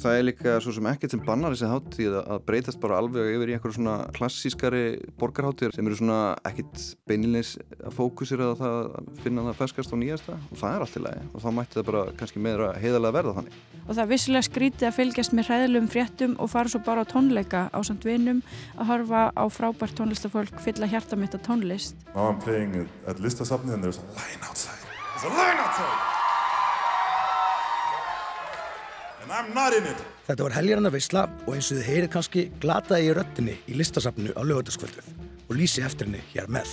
það er líka svo sem ekkert sem bannar þessi hátíð að breytast bara alveg yfir í einhverju svona klassískari borgarháttíðar sem eru svona ekkert beinilegs að fókusira á það að finna það ferskast og nýjasta og það er allt í lagi og þá mætti það bara kannski meðra heiðarlega verða þannig. Og það er vissilega skrítið að fylgjast með hræðilegum fréttum og fara svo bara á tónleika á samt vinum að horfa á frábært tónlistafólk fylla hjarta mitt á tónlist. Now I'm playing at listasafni and there's a line outside. There's a line outside! Þetta var helgarna veisla og eins og þið heyrir kannski glataði í röttinni í listasafnu á lögutaskvölduð og lýsi eftir henni hér með.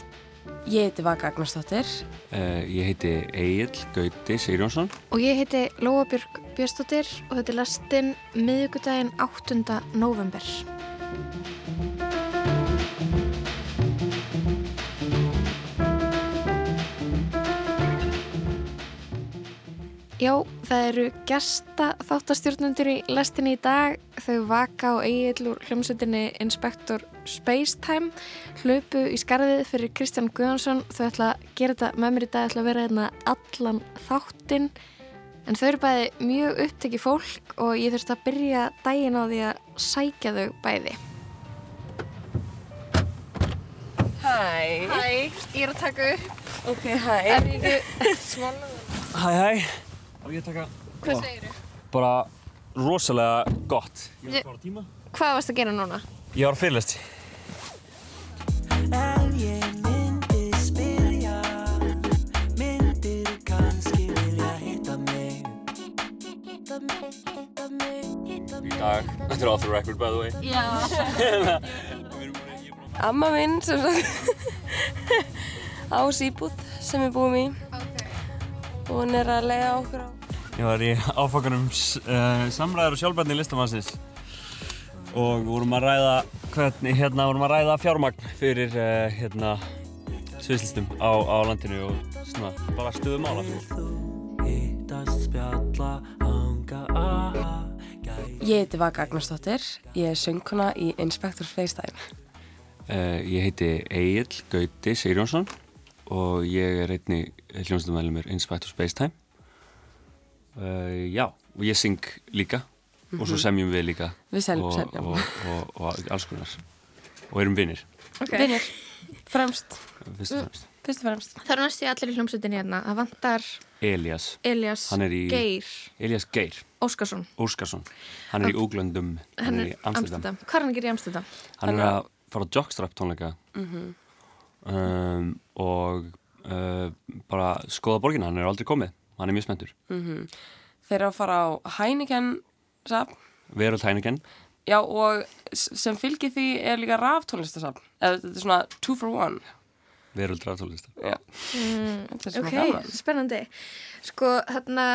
Ég heiti Vaka Agnarsdóttir. Uh, ég heiti Egil Gauti Sigjónsson. Og ég heiti Lóabjörg Björnsdóttir og þetta er lastinn miðugudaginn 8. november. Já, það eru gesta þáttastjórnundur í lestinni í dag. Þau vaka eigin úr hljómsveitinni Inspector Spacetime hlaupu í skarðið fyrir Kristján Guðjónsson. Þau ætla að gera þetta með mér í dag, ætla að vera hérna allan þáttinn. En þau eru bæði mjög upptekið fólk og ég þurfti að byrja daginn á því að sækja þau bæði. Hæ. Hæ, ég er að taka upp. Ok, hæ. Er ég ekki smálaður? Hæ, hæ. Og ég taka... Hvað segir þú? Bara rosalega gott. Ég var bara tíma. Hvað varst að gera núna? Ég var að fyrirlest. En ég myndi spyrja Myndir kannski vilja hitta mig Hitta mig, hitta mig, hitta mig Í dag. Þetta er off the record by the way. Já. Amma minn sem sagt á síbúð sem við búum í. Og hún er að leiða okkur á Ég var í áfokanum uh, samræður og sjálfbærni listamannsins. Og vorum að ræða hvernig, hérna, vorum að ræða fjármagn fyrir uh, hérna sviðslistum á, á landinu og svona bara stuðum ála Ég heiti Vaka Agnarsdóttir, ég er söngkona í Inspector Spacetime. uh, Ég heiti Egil Gauti Sigjónsson og ég er einni hljómsdumælumur Inspector Spacetime uh, Já, og ég syng líka og svo Mhm. semjum við líka Við sem- og, semjum. og, og, og alls konar og erum vinnir Okay. Vinnir, fremst. fyrst og fremst Fyrst og fremst. Það eru næstu í allir í hljómsveitinni hérna. Það vantar Elias Elias Hann er í Geir Elias Geir Óskarsson. Óskarsson Hann er í Úglöndum Hann er í Amsterdam Hvað er hann að gera í Amsterdam? Hann er að fara á Jockstrap tónleika Mhm. um, og uh, bara skoða borgina, hann er aldrei komið hann er mjög spenntur Mm Þeir eru að fara á Heineken safn. Veröld Heineken Já og sem fylgir því er líka raftónlistasafn. Eða þetta er svona two for one. Veröld Ráðtólista Já. Mm, Þetta er svona ok, gaman. spennandi. Sko, þarna,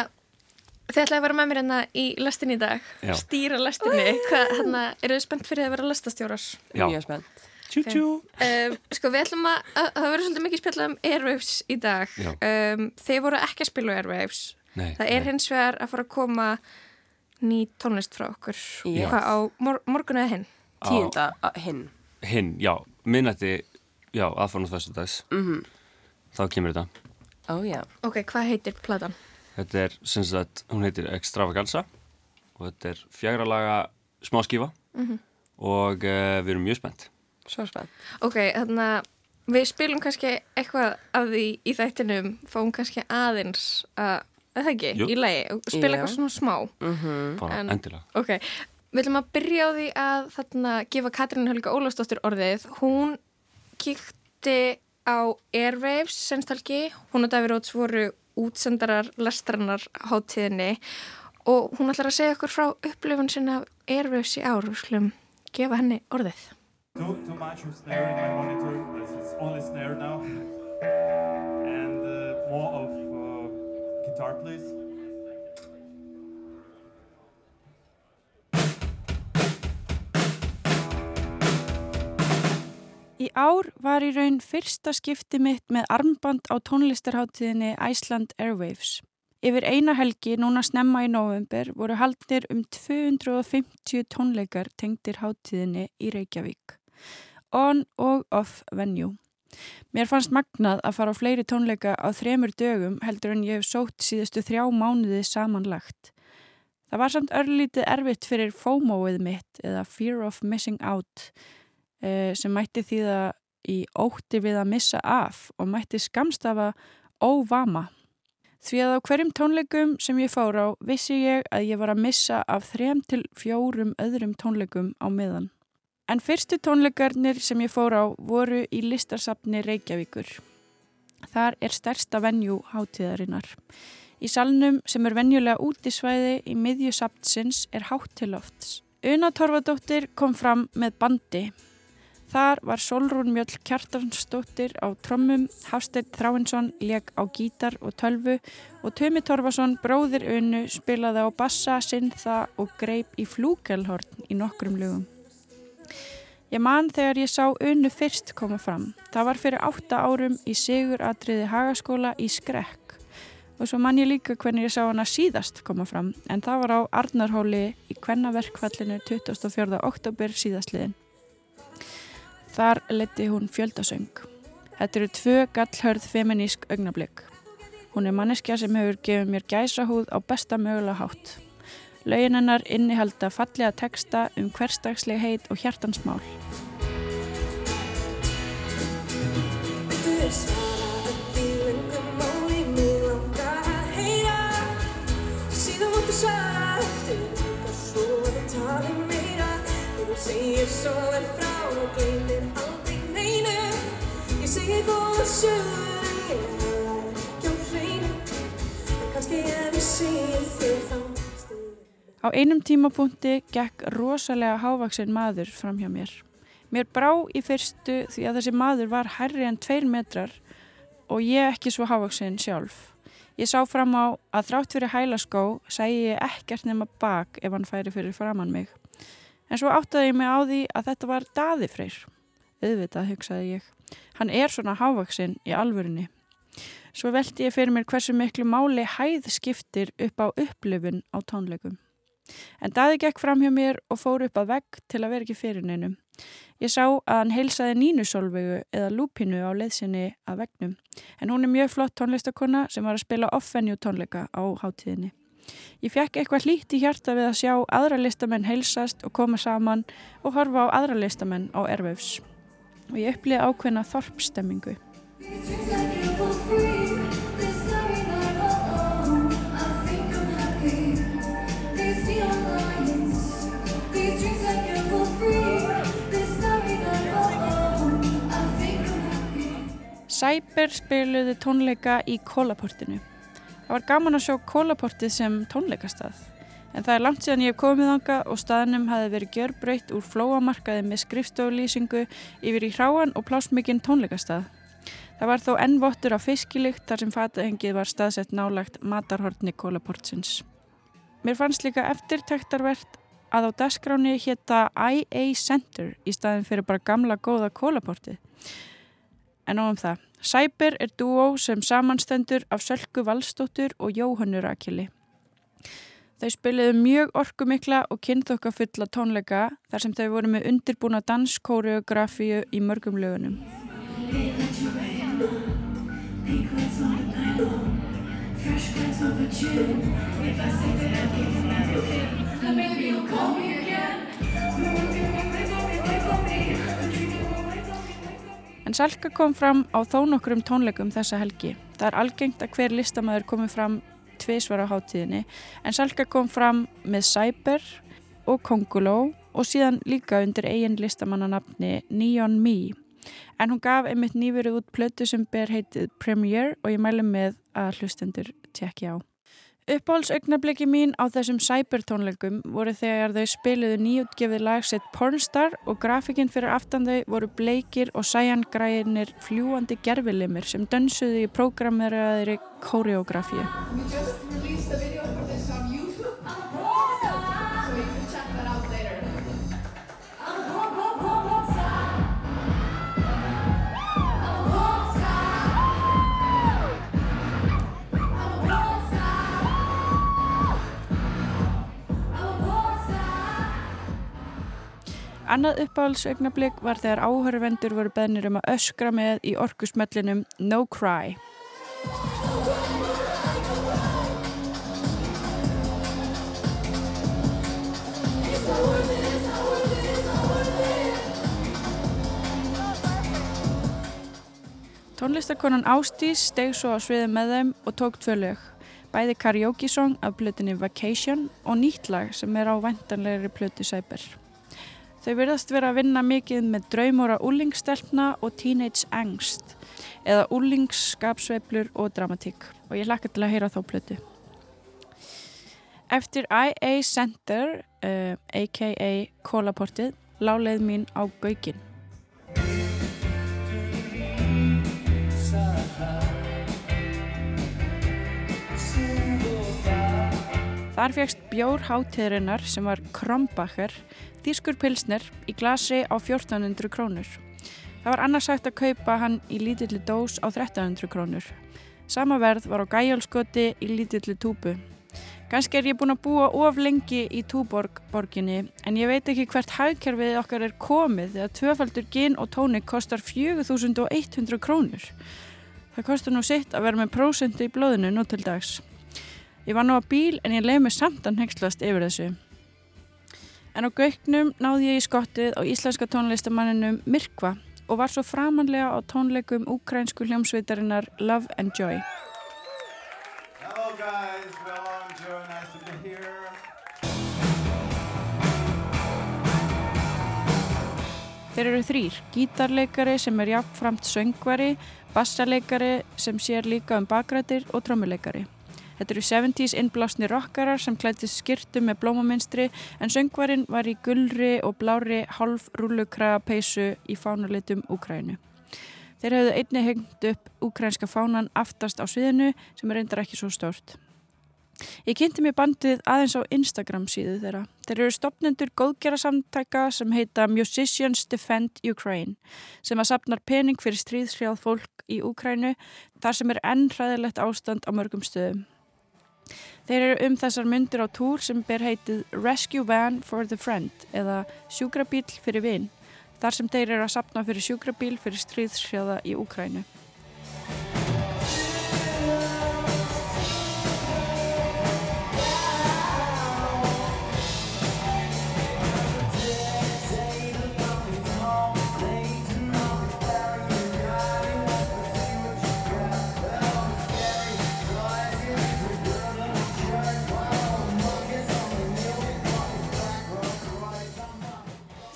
þið ætlaði að vera með mér hérna í lestinni í dag. Já. Stýra lestinni. Hvað, þarna, eru þið spennt fyrir að vera lestastjórar? Já. Mjög spennt. Tjú, tjú. Um, sko, við ætlum að, að það verður svolítið mikið spjallað um Airwaves í dag. Um, þeir voru ekki að spila Airwaves. Nei, það er nei. hins vegar að fara að koma ný tónlist frá okkur. Já. Hvað á mor morgun eða hinn? Tíunda hinn. Hinn, já, minnætti já, aðfarnast þessu dags Mhm. þá kemur þetta Ó já. Ok, hvað heitir platan? Þetta er, sem sagt, hún heitir Extravaganza og þetta er fjagralaga smáskífa Mhm. og uh, við erum mjög spennt Svo spennt. Ok, þannig að við spilum kannski eitthvað af því í þættinum, fáum kannski aðeins að, eða það ekki, Jú. í lagi, og spila eitthvað svona smá. Mhm. bara En- endilega Ok, við ætlum að byrja á því að þarna gefa Katrín Helga Ólafsdóttir orðið. Hún kíkti á Airwaves sennstalki, hún og Daví Róts voru útsendarar lestrannar hátíðinni og hún ætlar að segja okkur frá upplifun sinna af Airwaves í ár, við skulum gefa henni orðið. Too, too much of snare in my monitor. It's, only snare now. And uh, more of uh, guitar, please. Í ár var í raun fyrsta skipti mitt með armband á tónlistarháttíðinni Iceland Airwaves. Yfir eina helgi, núna snemma í november, voru haldnir um 250 tónleikar tengdir háttíðinni í Reykjavík. On og off venue. Mér fannst magnað að fara á fleiri tónleika á þremur dögum heldur en ég hef sótt síðustu þrjá mánuði samanlagt. Það var samt örlítið erfitt fyrir FOMO-ið mitt eða Fear of Missing Out eh, sem mætti þýða í ótti við að missa af og mætti skamstafa óvama. Því að á hverjum tónleikum sem ég fór á vissi ég að ég var að missa af þrem til fjórum öðrum tónleikum á miðan. En fyrstu tónleikarnir sem ég fór á voru í listarsapni Reykjavíkur. Þar er stærsta venjú hátíðarinnar. Í salnum sem er venjulega útisvæði í miðju saptsins er hátt til lofts. Una Torfadóttir kom fram með bandi. Þar var Solrún Mjöll Kjartansdóttir á trommum, Hafsteinn Þráinsson leg á gítar og tölvu og Tumi Torfason bróðir Unu spilaði á bassa, sinþa og greip í flúkelhorn í nokkrum lögum. Ég man þegar ég sá Unu fyrst koma fram. Það var fyrir átta árum í Siguratriði Hagaskóla í Skrekk og svo man ég líka hvernig ég sá hana síðast koma fram en það var á Arnarhóli í Kvennaverkfallinu 24. oktober síðastliðin. Þar leti hún fjöldasöng. Þetta eru tvö gallhörð feminísk augnablík. Hún er manneskja sem hefur gefið mér gæsahúð á besta mögulega hátt. Laugin hennar innihalda fallega teksta um hverstagsleg heit og hjartansmál. segir svo vel frá og gleymir aldrei neinu Ég segir góða sögur en ég er ekki á hreinu En kannski ef ég segir þér þá Á einum tímapunkti gekk rosalega hávaksin maður fram hjá mér. Mér brá í fyrstu því að þessi maður var herri en tveir metrar og ég ekki svo hávaksin sjálf. Ég sá fram á að þrátt fyrir hælaskó segi ég ekkert nema bak ef hann færi fyrir framann mig. En svo áttaði ég mig á því að þetta var daðifreyr. Auðvitað, hugsaði ég. Hann er svona hávaksinn í alvörunni. Svo veldi ég fyrir mér hversu miklu máli hæð skiptir upp á upplifun á tónleikum. En daði gekk fram hjá mér og fór upp að vegg til að vera ekki fyrir neinum. Ég sá að hann heilsaði nínusólvegu eða lúpinu á leiðsinni að vegnum. En hún er mjög flott tónlistakonna sem var að spila off-venue tónleika á hátíðinni. Ég fekk eitthvað hlýtt í hjarta við að sjá aðra listamenn heilsast og koma saman og horfa á aðra listamenn á erfefs. Og ég upplýði ákveðna þorpstemmingu. Cyber spiluði tónleika í kólaportinu. Það var gaman að sjá kólaportið sem tónleikastað. En það er langt síðan ég hef komið ánga og staðnum hafi verið gjörbreytt úr flóamarkaði með skrifstoflýsingu yfir í hráan og plásmikinn tónleikastað. Það var þó ennvottur á fiskilikt þar sem fatahengið var staðsett nálagt matarhortni kólaportsins. Mér fannst líka eftirtæktarvert að á dagskráni hétta IA Center í staðin fyrir bara gamla góða kólaportið. En á um það. Cyber er dúó sem samanstendur af Sölku Valstóttur og Jóhannu Rakili. Þau spiliðu mjög orkumikla og kynþokkafulla tónleika þar sem þau voru með undirbúna danskóreografíu í mörgum lögunum. En Salka kom fram á þó nokkrum tónleikum þessa helgi. Það er algengt að hver listamæður komi fram tvísvar á hátíðinni en Salka kom fram með Cyber og Konguló og síðan líka undir eigin listamannanapni Neon Me. En hún gaf einmitt nýverið út plötu sem ber heitið Premiere og ég mælu með að hlustendur tjekki á. Uppáhaldsaugnablikki mín á þessum cybertónleikum voru þegar þau spiluðu nýjutgefið lagsett Pornstar og grafikinn fyrir aftan þau voru bleikir og sæjangræðinir fljúandi gerfilimir sem dönsuðu í prógrameraðri kóreografíu. Annað uppáhaldsaugnablik var þegar áhörvendur voru beðnir um að öskra með í orkusmöllinum No Cry. Tónlistakonan Ástís steg svo á sviði með þeim og tók tvö lög. Bæði karaoke-song af blötinni Vacation og nýtt lag sem er á vantanlegri blöti Sæber. Þau verðast vera að vinna mikið með draumóra úlingstelpna og teenage angst eða úlingsskapsveiflur og dramatík og ég hlakka til að heyra þá plötu. Eftir IA Center, uh, a.k.a. Kólaportið, láleið mín á Gaugin. Þar fegst bjór hátíðurinnar sem var Krombacher, þýskur pilsner í glasi á 1400 krónur. Það var annars hægt að kaupa hann í lítilli dós á 1300 krónur. Sama verð var á gæjálskoti í lítilli túbu. Ganski er ég búin að búa of lengi í Túborg borginni en ég veit ekki hvert hagkerfið okkar er komið þegar tvöfaldur gin og tónik kostar 4100 krónur. Það kostar nú sitt að vera með prósentu í blóðinu nú til dags. Ég var nú á bíl en ég leiði mig samt að hengslast yfir þessu. En á göknum náði ég í skottið á íslenska tónlistamanninum Mirkva og var svo framanlega á tónleikum úkrænsku hljómsveitarinnar Love and Joy. Hello guys, well, I'm Joe, nice to be here. Þeir eru þrýr, gítarleikari sem er jafnframt söngvari, bassaleikari sem sér líka um bakrættir og trommuleikari. Þetta eru 70s innblásni rockarar sem klættist skirtu með blómaminstri en söngvarinn var í gullri og blári halv rúlukraga peysu í fánalitum Úkrænu. Þeir hefðu einni hengt upp úkrænska fánan aftast á sviðinu sem er reyndar ekki svo stórt. Ég kynnti mér bandið aðeins á Instagram síðu þeirra. Þeir eru stopnendur góðgjara samtæka sem heita Musicians Defend Ukraine sem að sapnar pening fyrir stríðshrjáð fólk í Úkrænu þar sem er enn hræðilegt ástand á mörgum stöðum. Þeir eru um þessar myndir á túr sem ber heitið Rescue Van for the Friend eða sjúkrabíl fyrir vinn þar sem þeir eru að sapna fyrir sjúkrabíl fyrir stríðshrjáða í Úkrænu.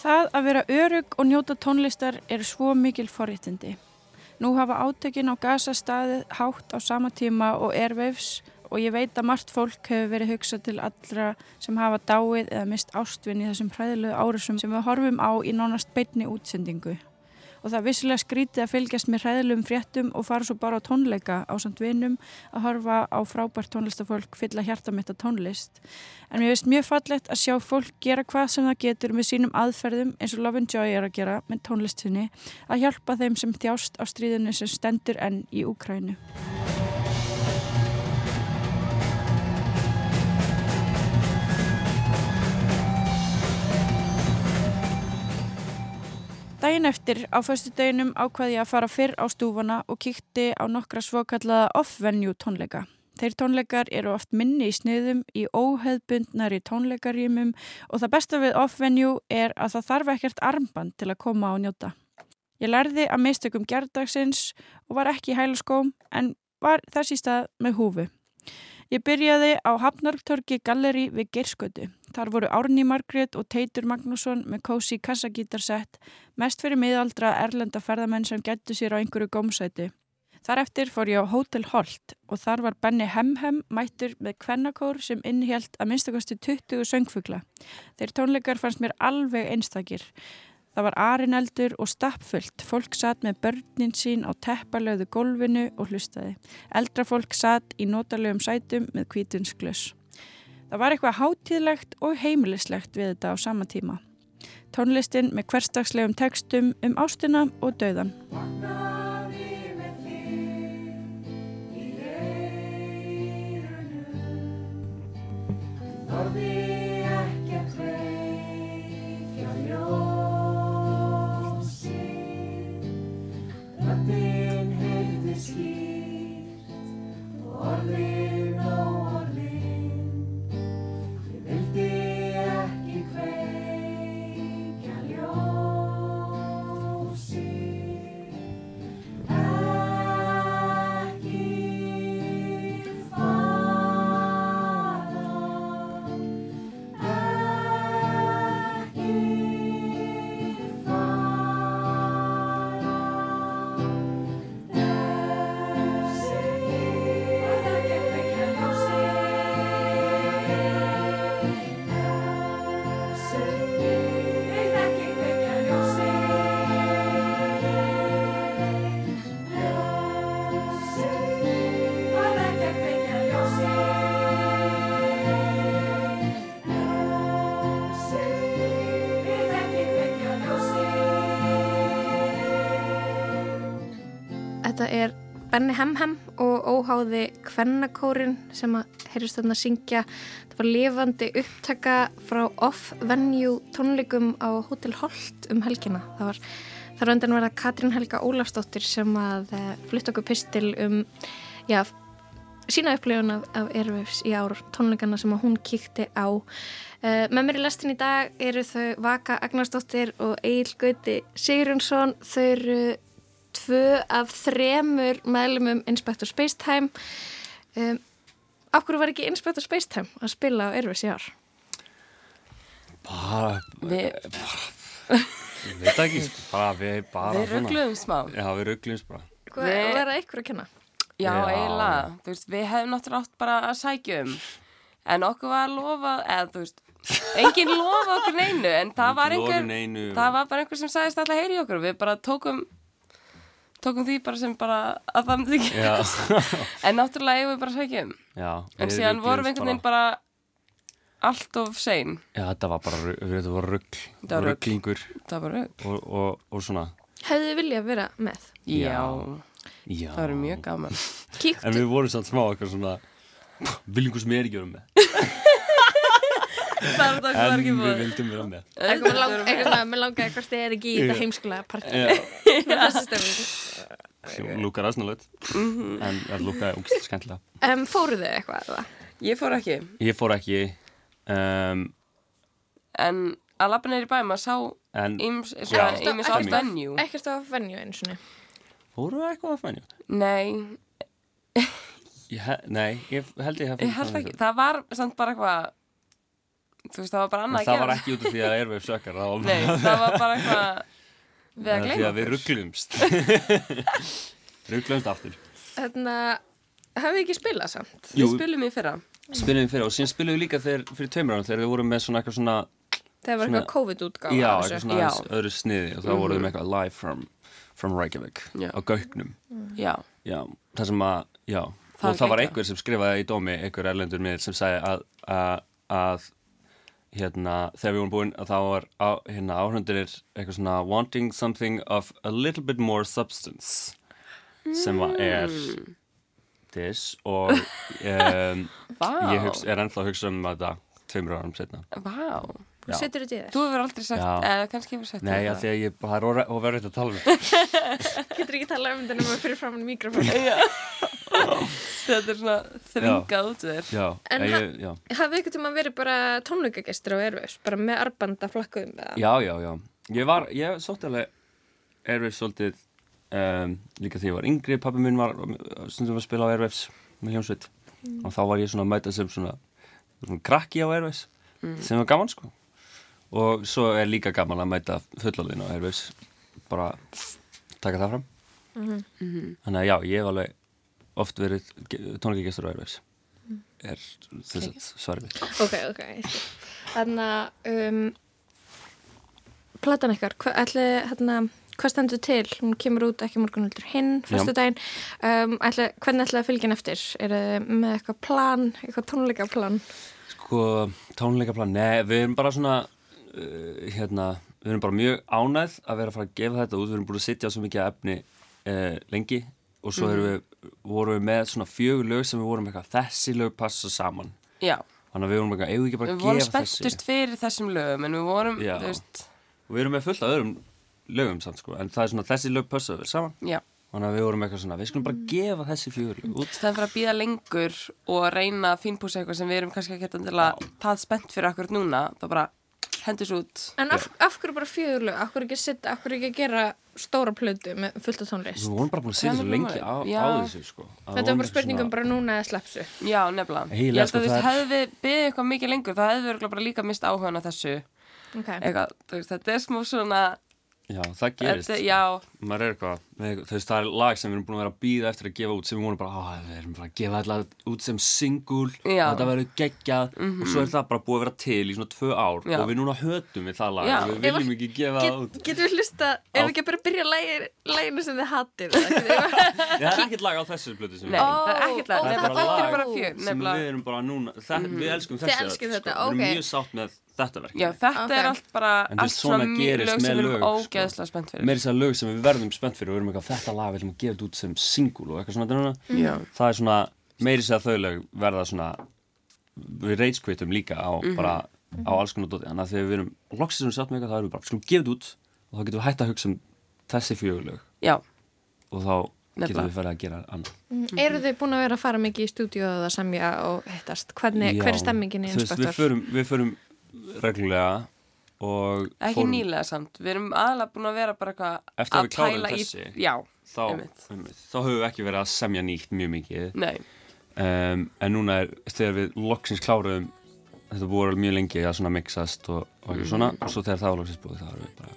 Það að vera örug og njóta tónlistar er svo mikil forréttindi. Nú hafa átökin á Gaza staðið hátt á sama tíma og Airwaves og ég veit að margt fólk hefur verið hugsað til allra sem hafa dáið eða mist ástvinn í þessum hræðilegu árusum sem við horfum á í nánast beinni útsendingu. Og það vissilega skrítið að fylgjast með hræðilegum fréttum og fara svo bara á tónleika á samt vinum að horfa á frábært tónlistafólk fylla hjarta mitt á tónlist. En mér finnst mjög fallegt að sjá fólk gera hvað sem það getur með sínum aðferðum eins og Love and Joy er að gera með tónlistinni að hjálpa þeim sem þjást á stríðinu sem stendur enn í Úkrænu. Dægin eftir á föstu deginum ákvaði ég að fara fyrr á stúfana og kíkti á nokkra svokallaða off-venue tónleika. Þeir tónleikar eru oft minni í sniðum í óheðbundnari tónleikarýmum og það besta við off-venue er að það þarf ekkert armband til að koma og njóta. Ég lærði að mistökum gerðdagsins og var ekki í hælaskóm en var þess í stað með húfu. Ég byrjaði á Hafnartorki Galleri við Gerskötu. Þar voru Árni Margrét og Teitur Magnússon með kósi kassagítarsett, mest fyrir miðaldra erlenda ferðamenn sem getur sér á einhverju gómsæti. Þar eftir fór ég á Hotel Holt og þar var Benny Hemhem mættur með kvennakór sem innhjælt að minnstakosti 20 söngfugla. Þeir tónleikar fannst mér alveg einstakir. Það var arineldur og stappfullt. Fólk satt með börnin sín á teppalöðu gólfinu og hlustaði. Eldra fólk satt í notalegum sætum með kvítunsglöss. Það var eitthvað hátíðlegt og heimilislegt við þetta á sama tíma. Tónlistin með hverstagslegum textum um ástina og dauðan. Þorði Þetta er Benny Hemhem og óháði Kvennakórin sem að heyrist þarna syngja. Það var lifandi upptaka frá off-venue tónleikum á Hotel Holt um helgina. Það var þar undan var það Katrín Helga Ólafsdóttir sem að uh, flytta okkur pistil um já, sína upplifun af, af Airwaves í ár tónleikana sem að hún kíkti á. Uh, með mér í lestin í dag eru þau Vaka Agnarsdóttir og Egil Gauti Sigurjónsson. Þau eru tvö af þremur meðlumum Inspector Spacetime. Um, hverju var ekki Inspector Spacetime að spila á Airwaves í ár? Bara, Við- bara, ég veit ekki, bara við bara Við ruggluðum smá. Já, við ruggluðum smá. Hvað Við- var það ykkur að kenna? Já, Já. eiginlega. Þú veist, við hefum náttúrulega átt bara að sækja um. En okkur var lofað, eða þú veist, enginn lofa okkur neinu, en það var einhver, það var bara einhver sem sagðist alltaf heyri í okkur. Við bara tókum, tókum því bara sem bara að það myndi ekki. Já. en náttúrulega eigum við bara að sækja um. Já. En við síðan vorum við einhvern veginn bara allt of sein. Já, þetta var bara, þetta var rugg, Þetta var rugl. rugglingur. Það var rugg. Og, og, og svona. Hefðu þið viljað vera með? Já. Já. Það verður mjög gaman. Kíktu. En við vorum samt smá eitthvað svona, viljum sem er ekki vera með. Það var það En ekki við vildum vera með. Eitthvað með lang, eitthvað svona, með langaði hvort þið er ekki í þetta heimskulega partí. Lúkar aðsnalögt. Mhm. En það lúkaði ógst skemmtilega. Um, fóruð þið eitthvað eða? Ég fór ekki. Ég fór ekki, um, En að lappa neyri bæ, maður sá en... Íms, á venue. Ekkert á venue eins og niður. Fóru við eitthvað að fænja? Nei, Ég he- Nei, ég held ég hef ég held ekki. Það var samt bara eitthvað, þú veist, það var bara annað að það gera. var ekki út af því að Airwave sökkar það var Nei, það var bara eitthvað við að Því gleyma að við rugglumst Rugglumst aftur Þannig að, hafið þið ekki spilað samt? Jú. Við spilum í fyrra. Spilum við fyrir og síðan spilum við líka þegar, fyrir tveimur árum þegar við vorum með svona eitthvað svona Það var eitthvað COVID-útgáfa Já, af þessu. eitthvað svona Já. öðru sniði og þá Mhm. vorum við með eitthvað live from, from Reykjavík Já. á Gauknum Já. Já, það sem að, já Það og það var einhver sem skrifaði í dómi einhver erlendur miður sem sagði að, að, að hérna, þegar við vorum búin að þá var á, hérna, áhrundir eitthvað svona wanting something of a little bit more substance sem að er Mm. this og um, Vá. ég hugsa, er ennþá að hugsa um þetta tveimur árum setna Vá. Já. Setur þetta í þér? Þú hefur aldrei sagt, Já. eða kannski hefur sagt Nei, þetta. af því að ég, það er overrætt að tala um Getur ekki talað um þetta nema fyrir framann mikrofón. Já. Þetta er svona þvingað út þér. Já, En ég, ha- já Hafið ykkur tíma verið bara tónleikagestur á Airwaves, bara með arbanda flakkuðum eða? Já, já, já. Ég var, ég sótti alveg Airwaves svolítið um, líka því ég var yngri, pappi minn var stundum að spila á Airwaves með hljómsveit Mm. og þá var ég svona að mæta sem svona, svona krakki á Airwaves Mm. sem var gaman sko og svo er líka gaman að mæta fullorðin á Airwaves bara taka það fram Mhm. Mhm. þannig að já, ég hef alveg oft verið tónleikagestur á Airwaves Mm. er þess að svarið Ok, ok. Þannig að um, platan ykkar, hva, ætli, hérna, hvað stendur til? Hún kemur út ekki morgun heldur hinn, Já. fyrstu daginn. Um, ætli, hvernig ætli að fylgja henni eftir? Er það með eitthvað plan, eitthvað tónleikaplan? Sko, tónleikaplan, nei, við erum bara svona, uh, hérna, við erum bara mjög ánægð að vera að fara að gefa þetta út, við erum búin að sitja á svo mikið efni uh, lengi og svo erum við, vorum við með svona fjögur lög sem við vorum eitthvað, þessi lög passa saman. Já. Þannig að við vorum eitthvað, eigum við ekki bara Við að vorum gefa þessi. spenntust fyrir þessum lögum, en við vorum, Já. þú veist, Og við erum með fullt af öðrum lögum samt, sko, en það er svona, þessi lög passa saman. já. Þannig að við vorum eitthvað svona, við skulum bara gefa þessi fjögur út. Stæðan fyrir að býða lengur og reyna að fínpúsa eitthvað sem við erum kannski ekki að það spennt fyrir akkur núna, þá bara hendis út. En af, af hverju bara fjögur lög? Af hverju ekki, sitta, af hverju ekki að gera stóra plötu með fullt af tónlist? Við vorum bara búin að er svo lengi á, á þessu, sko. Að Þetta var bara spurningum svona- bara núna eða sleppsu. Já, nefnilega. Ég held sko, að þú hefði við byggðið eitthvað mikið lengur, þá hefði við bara líka mist áhugan á þessu. Ok. Eitthvað, þú veist, þetta er smá svona, Já, það gerist. Þetta- já. Maður er eitthvað, þú veist, það er lag sem við erum búin að vera að býða eftir að gefa út sem við vorum bara, á, við erum bara að gefa þetta út sem og þetta verður geggjað Mhm. og svo er það bara búið að vera til í svona tvö ár Já. og við núna hötum við það lag Já. og við viljum ekki gefa það út. Getur við hlusta, ef við ekki bara byrja lægir, læginu sem þið? Já, það er ekkert lag á þessu blötu sem Nei, það er ekkert lag. Það Þetta bara er lag bara fjör, sem nefnilega. við erum bara núna, það, Mhm. við elskum Þið þessi elskið öll, þetta, sko. Við ok. erum mjög sátt með þetta verk Já, þetta Ok. er allt bara En allt svona lög sem með við erum sko. ógeðslega spennt fyrir meira þess að lög sem við verðum spennt fyrir og við erum eitthvað þetta lag við ætlum að gefa þetta út sem single og eitthvað svona. Já. það er svona meiri þess að þau lög verða svona við reitskveitum líka á Mhm. bara á alls konar dóti þannig að þegar við erum loksins sem við sátt með eitthvað þá erum við bara við skulum gefa þetta út og þá getum við hægt að hugsa um þessi fjögulög Já. og þá getum við farið að gera annað Mm. Eru þið búin að vera að fara mikið í stúdíu að semja og hittast? Hvernig, hver er stemmingin í veist, við við förum reglulega og Ekki fórum- nýlega samt, við erum aðalega búin að vera bara eitthvað eftir að pæla í- þessi Já, þá, einmitt. einmitt, þá höfum við ekki verið að semja nýtt mjög mikið Nei. um, en núna er þegar við loksins kláruðum þetta búið alveg mjög lengi að svona mixast og, og Mm. ekki svona og svo þegar það var loksins búið þá erum við bara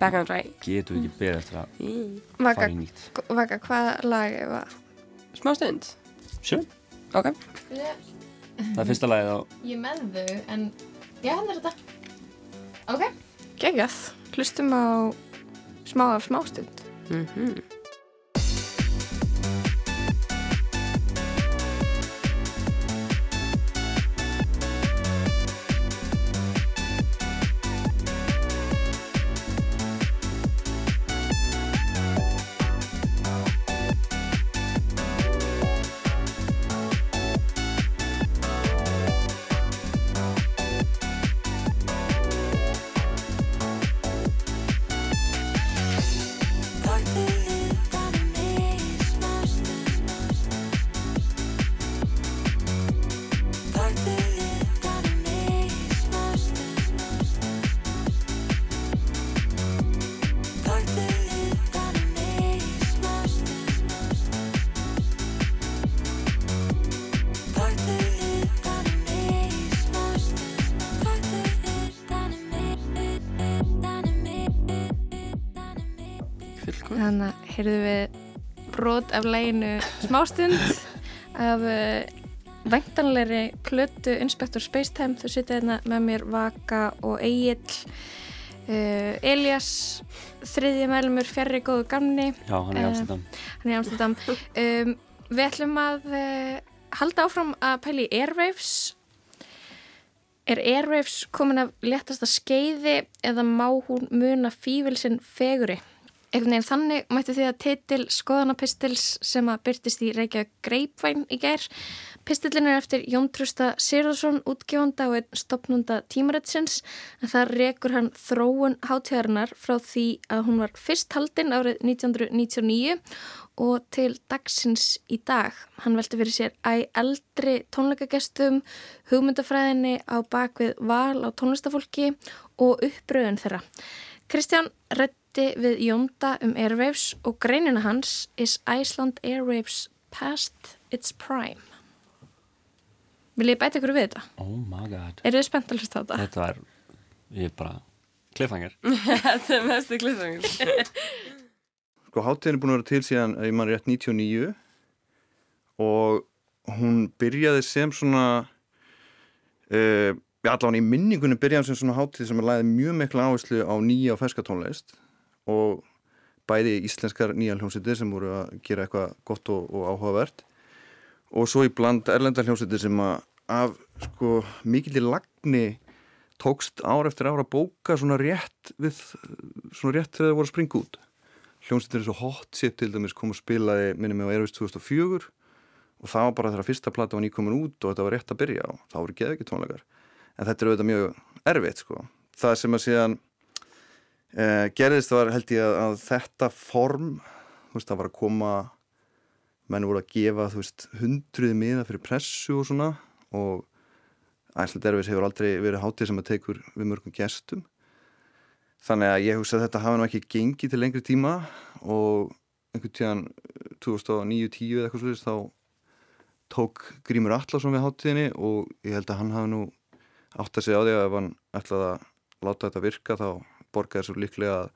Back on track getum við ekki beðið eftir að Mm. Fara í nýtt Vaka, hvað lag er það? Smá stund Sjö, Ok það er fyrsta lagið á Ég með þau, en já, hann er þetta. Ok. Gegjað. Hlustum á smá af smástund. mm Þannig að heyrðu við brot af læginu smástund af uh, væntanlegri plötu Inspector Spacetime. Þau sitja hérna með mér Vaka og Egil. Uh, Elias, þriðja meðlumur, fjarrri góðu gamni. Já, hann er í Eh, Amsterdam. Hann er í Amsterdam. Um, við ætlum að uh, halda áfram að pæla í Airwaves. Er Airwaves komin af léttasta skeiði eða má hún muna fívilsinn feguri? Einhvern veginn þannig mætti því að titil skoðanapistils sem að byrtist í Reykjavík Greipvæn í gær. Pistillin er eftir Jón Trústa Sigurðarsson, útgefanda og einn stopnunda tímaritsins en það rekur hann þróun hátíðarinnar frá því að hún var fyrst haldinn árið 1999 og til dagsins í dag. Hann velti fyrir sér æ eldri tónleikagestum, hugmyndafræðinni á bakvið val á tónlistafólki og uppröðun þeirra. Kristján rætti við Jónda um Airwaves og greinina hans is Iceland Airwaves past its prime. Vil ég bæta ykkur við þetta? Oh my god Eru þið spennt að hlusta á þetta? Þetta er, ég er bara cliffhanger Þetta er mestu kliffangir Sko hátíðin er búin að vera til síðan, ég mann rétt, 99 og hún byrjaði sem svona uh, allavega í minningunni byrjaði sem svona hátíð sem er læðið mjög mikla áherslu á nýja og ferska tónlist og bæði íslenskar nýja hljómsveitir sem voru að gera eitthvað gott og, og áhugavert. Og svo í bland erlendar hljómsveitir sem að af sko mikillir lagni tókst ár eftir ár að bóka svona rétt við svona rétt þegar það voru að springa út. Hljómsveitir eins og Hot Shit til dæmis kom að spilaði minni mig á Airways 2004 og það var bara þegar fyrsta plata var nýkomin út og þetta var rétt að byrja á þá voru geð ekki tónleikar. En þetta er auðvitað mjög erfitt sko. Það sem að síðan eh, gerðist var held ég að, þetta form veist það var að koma menn voru að gefa veist hundruði miða fyrir pressu og svona og Æsland Erfis hefur aldrei verið hátíð sem að tekur við mörgum gestum. Þannig að ég hugsa að þetta hafa nú ekki gengið til lengri tíma og einhvern tíðan 2009-10 eða eitthvað slúðist þá tók Grímur Allarsson við hátíðinni og ég held að hann hafi nú átt að segja á því að ef hann ætlaði að láta þetta virka þá borgaði svo líklega að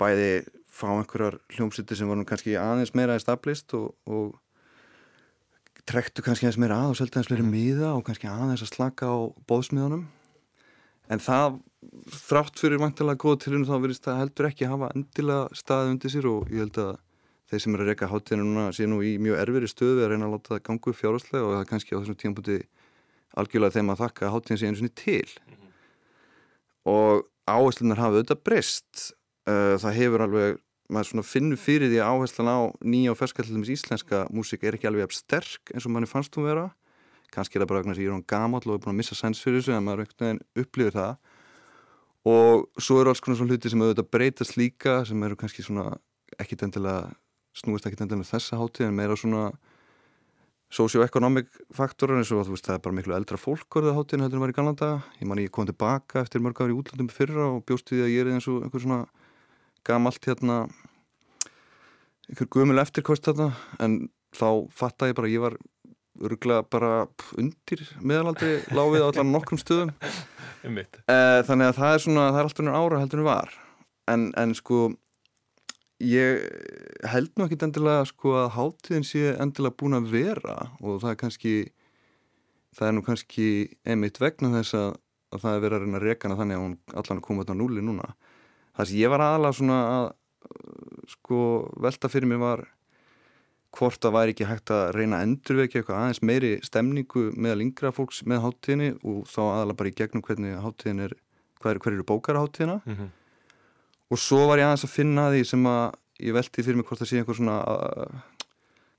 bæði fá einhverjar hljómsýttir sem voru kannski aðeins meira established og, og trektu kannski aðeins meira að og selta aðeins meira miða og kannski aðeins að slaka á bóðsmiðunum en það þrátt fyrir vantilega góð tilinu þá verðist það heldur ekki að hafa endilega staðið undir sér og ég held að þeir sem eru að reyka hátíðinu núna sé nú í mjög erfiri stöðu við að reyna að láta það gangu fjárhastlega og það er kannski á þessum tímapunkti algjörlega þeim að þakka hátíðin sé einu sinni til. Og áherslunar hafa auðvitað breyst. Uh, það hefur alveg maður finnur fyrir því að áherslan á nýja og ferskallum íslenska músík er ekki alveg jafn sterk eins og manni fannst hún vera. Kannski er það bara að ég er hún gamall og er búin að missa sens fyrir þessu en maður einhvern veginn upplifir það. Og svo eru alls konar svona hluti sem auðvitað breytast líka sem eru kannski svona ekkit endilega snúist ekkit endilega með þessa hátíð en meira svona socio-economic faktorar eins og þú veist það er bara miklu eldra fólk orðið hátíðin heldur en var í galanda ég man ég kom tilbaka eftir mörg ári í útlandum fyrra og bjóst við að ég er eins og einhver svona gamalt hérna einhver gumil eftirkost þarna. En þá fatta ég bara ég var örgulega bara undir meðalaldri láfið á allan nokkrum stöðum. Eh, þannig að það er svona, það er alltaf nára ára heldur en var. En, en sko ég held nú ekkit endilega sko að hátíðin sé endilega búin að vera og það er kannski það er nú kannski einmitt vegna þess að, að það er verið að reyna að reka hana þannig að hún allan er komið á núli núna það sem ég var aðalega svona að sko velta fyrir mér var hvort það væri ekki hægt að reyna að endurvekja eitthvað aðeins meiri stemningu meðal yngra fólks með hátíðinni og þá aðalega bara í gegnum hvernig hátíðin er hver, hver eru bókara hátíðina Mhm. Og svo var ég aðeins að finna því sem að ég velti fyrir mig hvort það sé einhver svona að,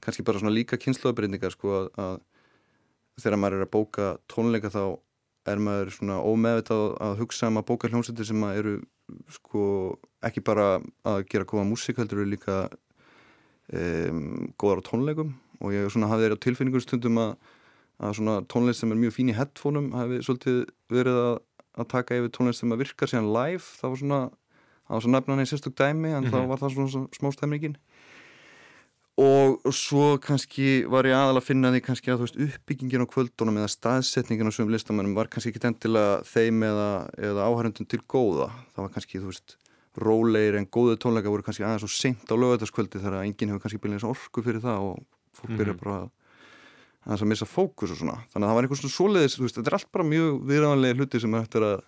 kannski bara svona líka kynnslóðbreyningar sko að, að þegar maður er að bóka tónleika þá er maður svona ómeðvitað að hugsa um að bóka hljómsættir sem að eru sko ekki bara að gera góða músík heldur eru líka um, góðar á tónleikum. Og ég svona hafði þeirra tilfinningur stundum að, að svona tónlist sem er mjög fín í headphoneum hafi svolítið verið að, að taka yfir tónlist sem að virkar síðan live. Það var svona, það var svona nefnan í sérstök dæmi en Mhm. þá var það svona, svona smá stemningin og svo kannski var ég aðalega að finna því kannski að veist uppbyggingin á kvöldunum eða staðsetningin á svöum listamennum var kannski ekki endilega þeim eða, eða áhærundum til góða það var kannski þú veist rólegir en góðu tónleika voru kannski aðeins og seint á lögataskvöldi þegar enginn hefur kannski byrjað orku fyrir það og fólk byrja Mhm. bara að aðeins að missa fókus og svona þannig að það var einhvers svona veist, þetta er allt bara mjög viðræðanlega hluti sem er hægt að,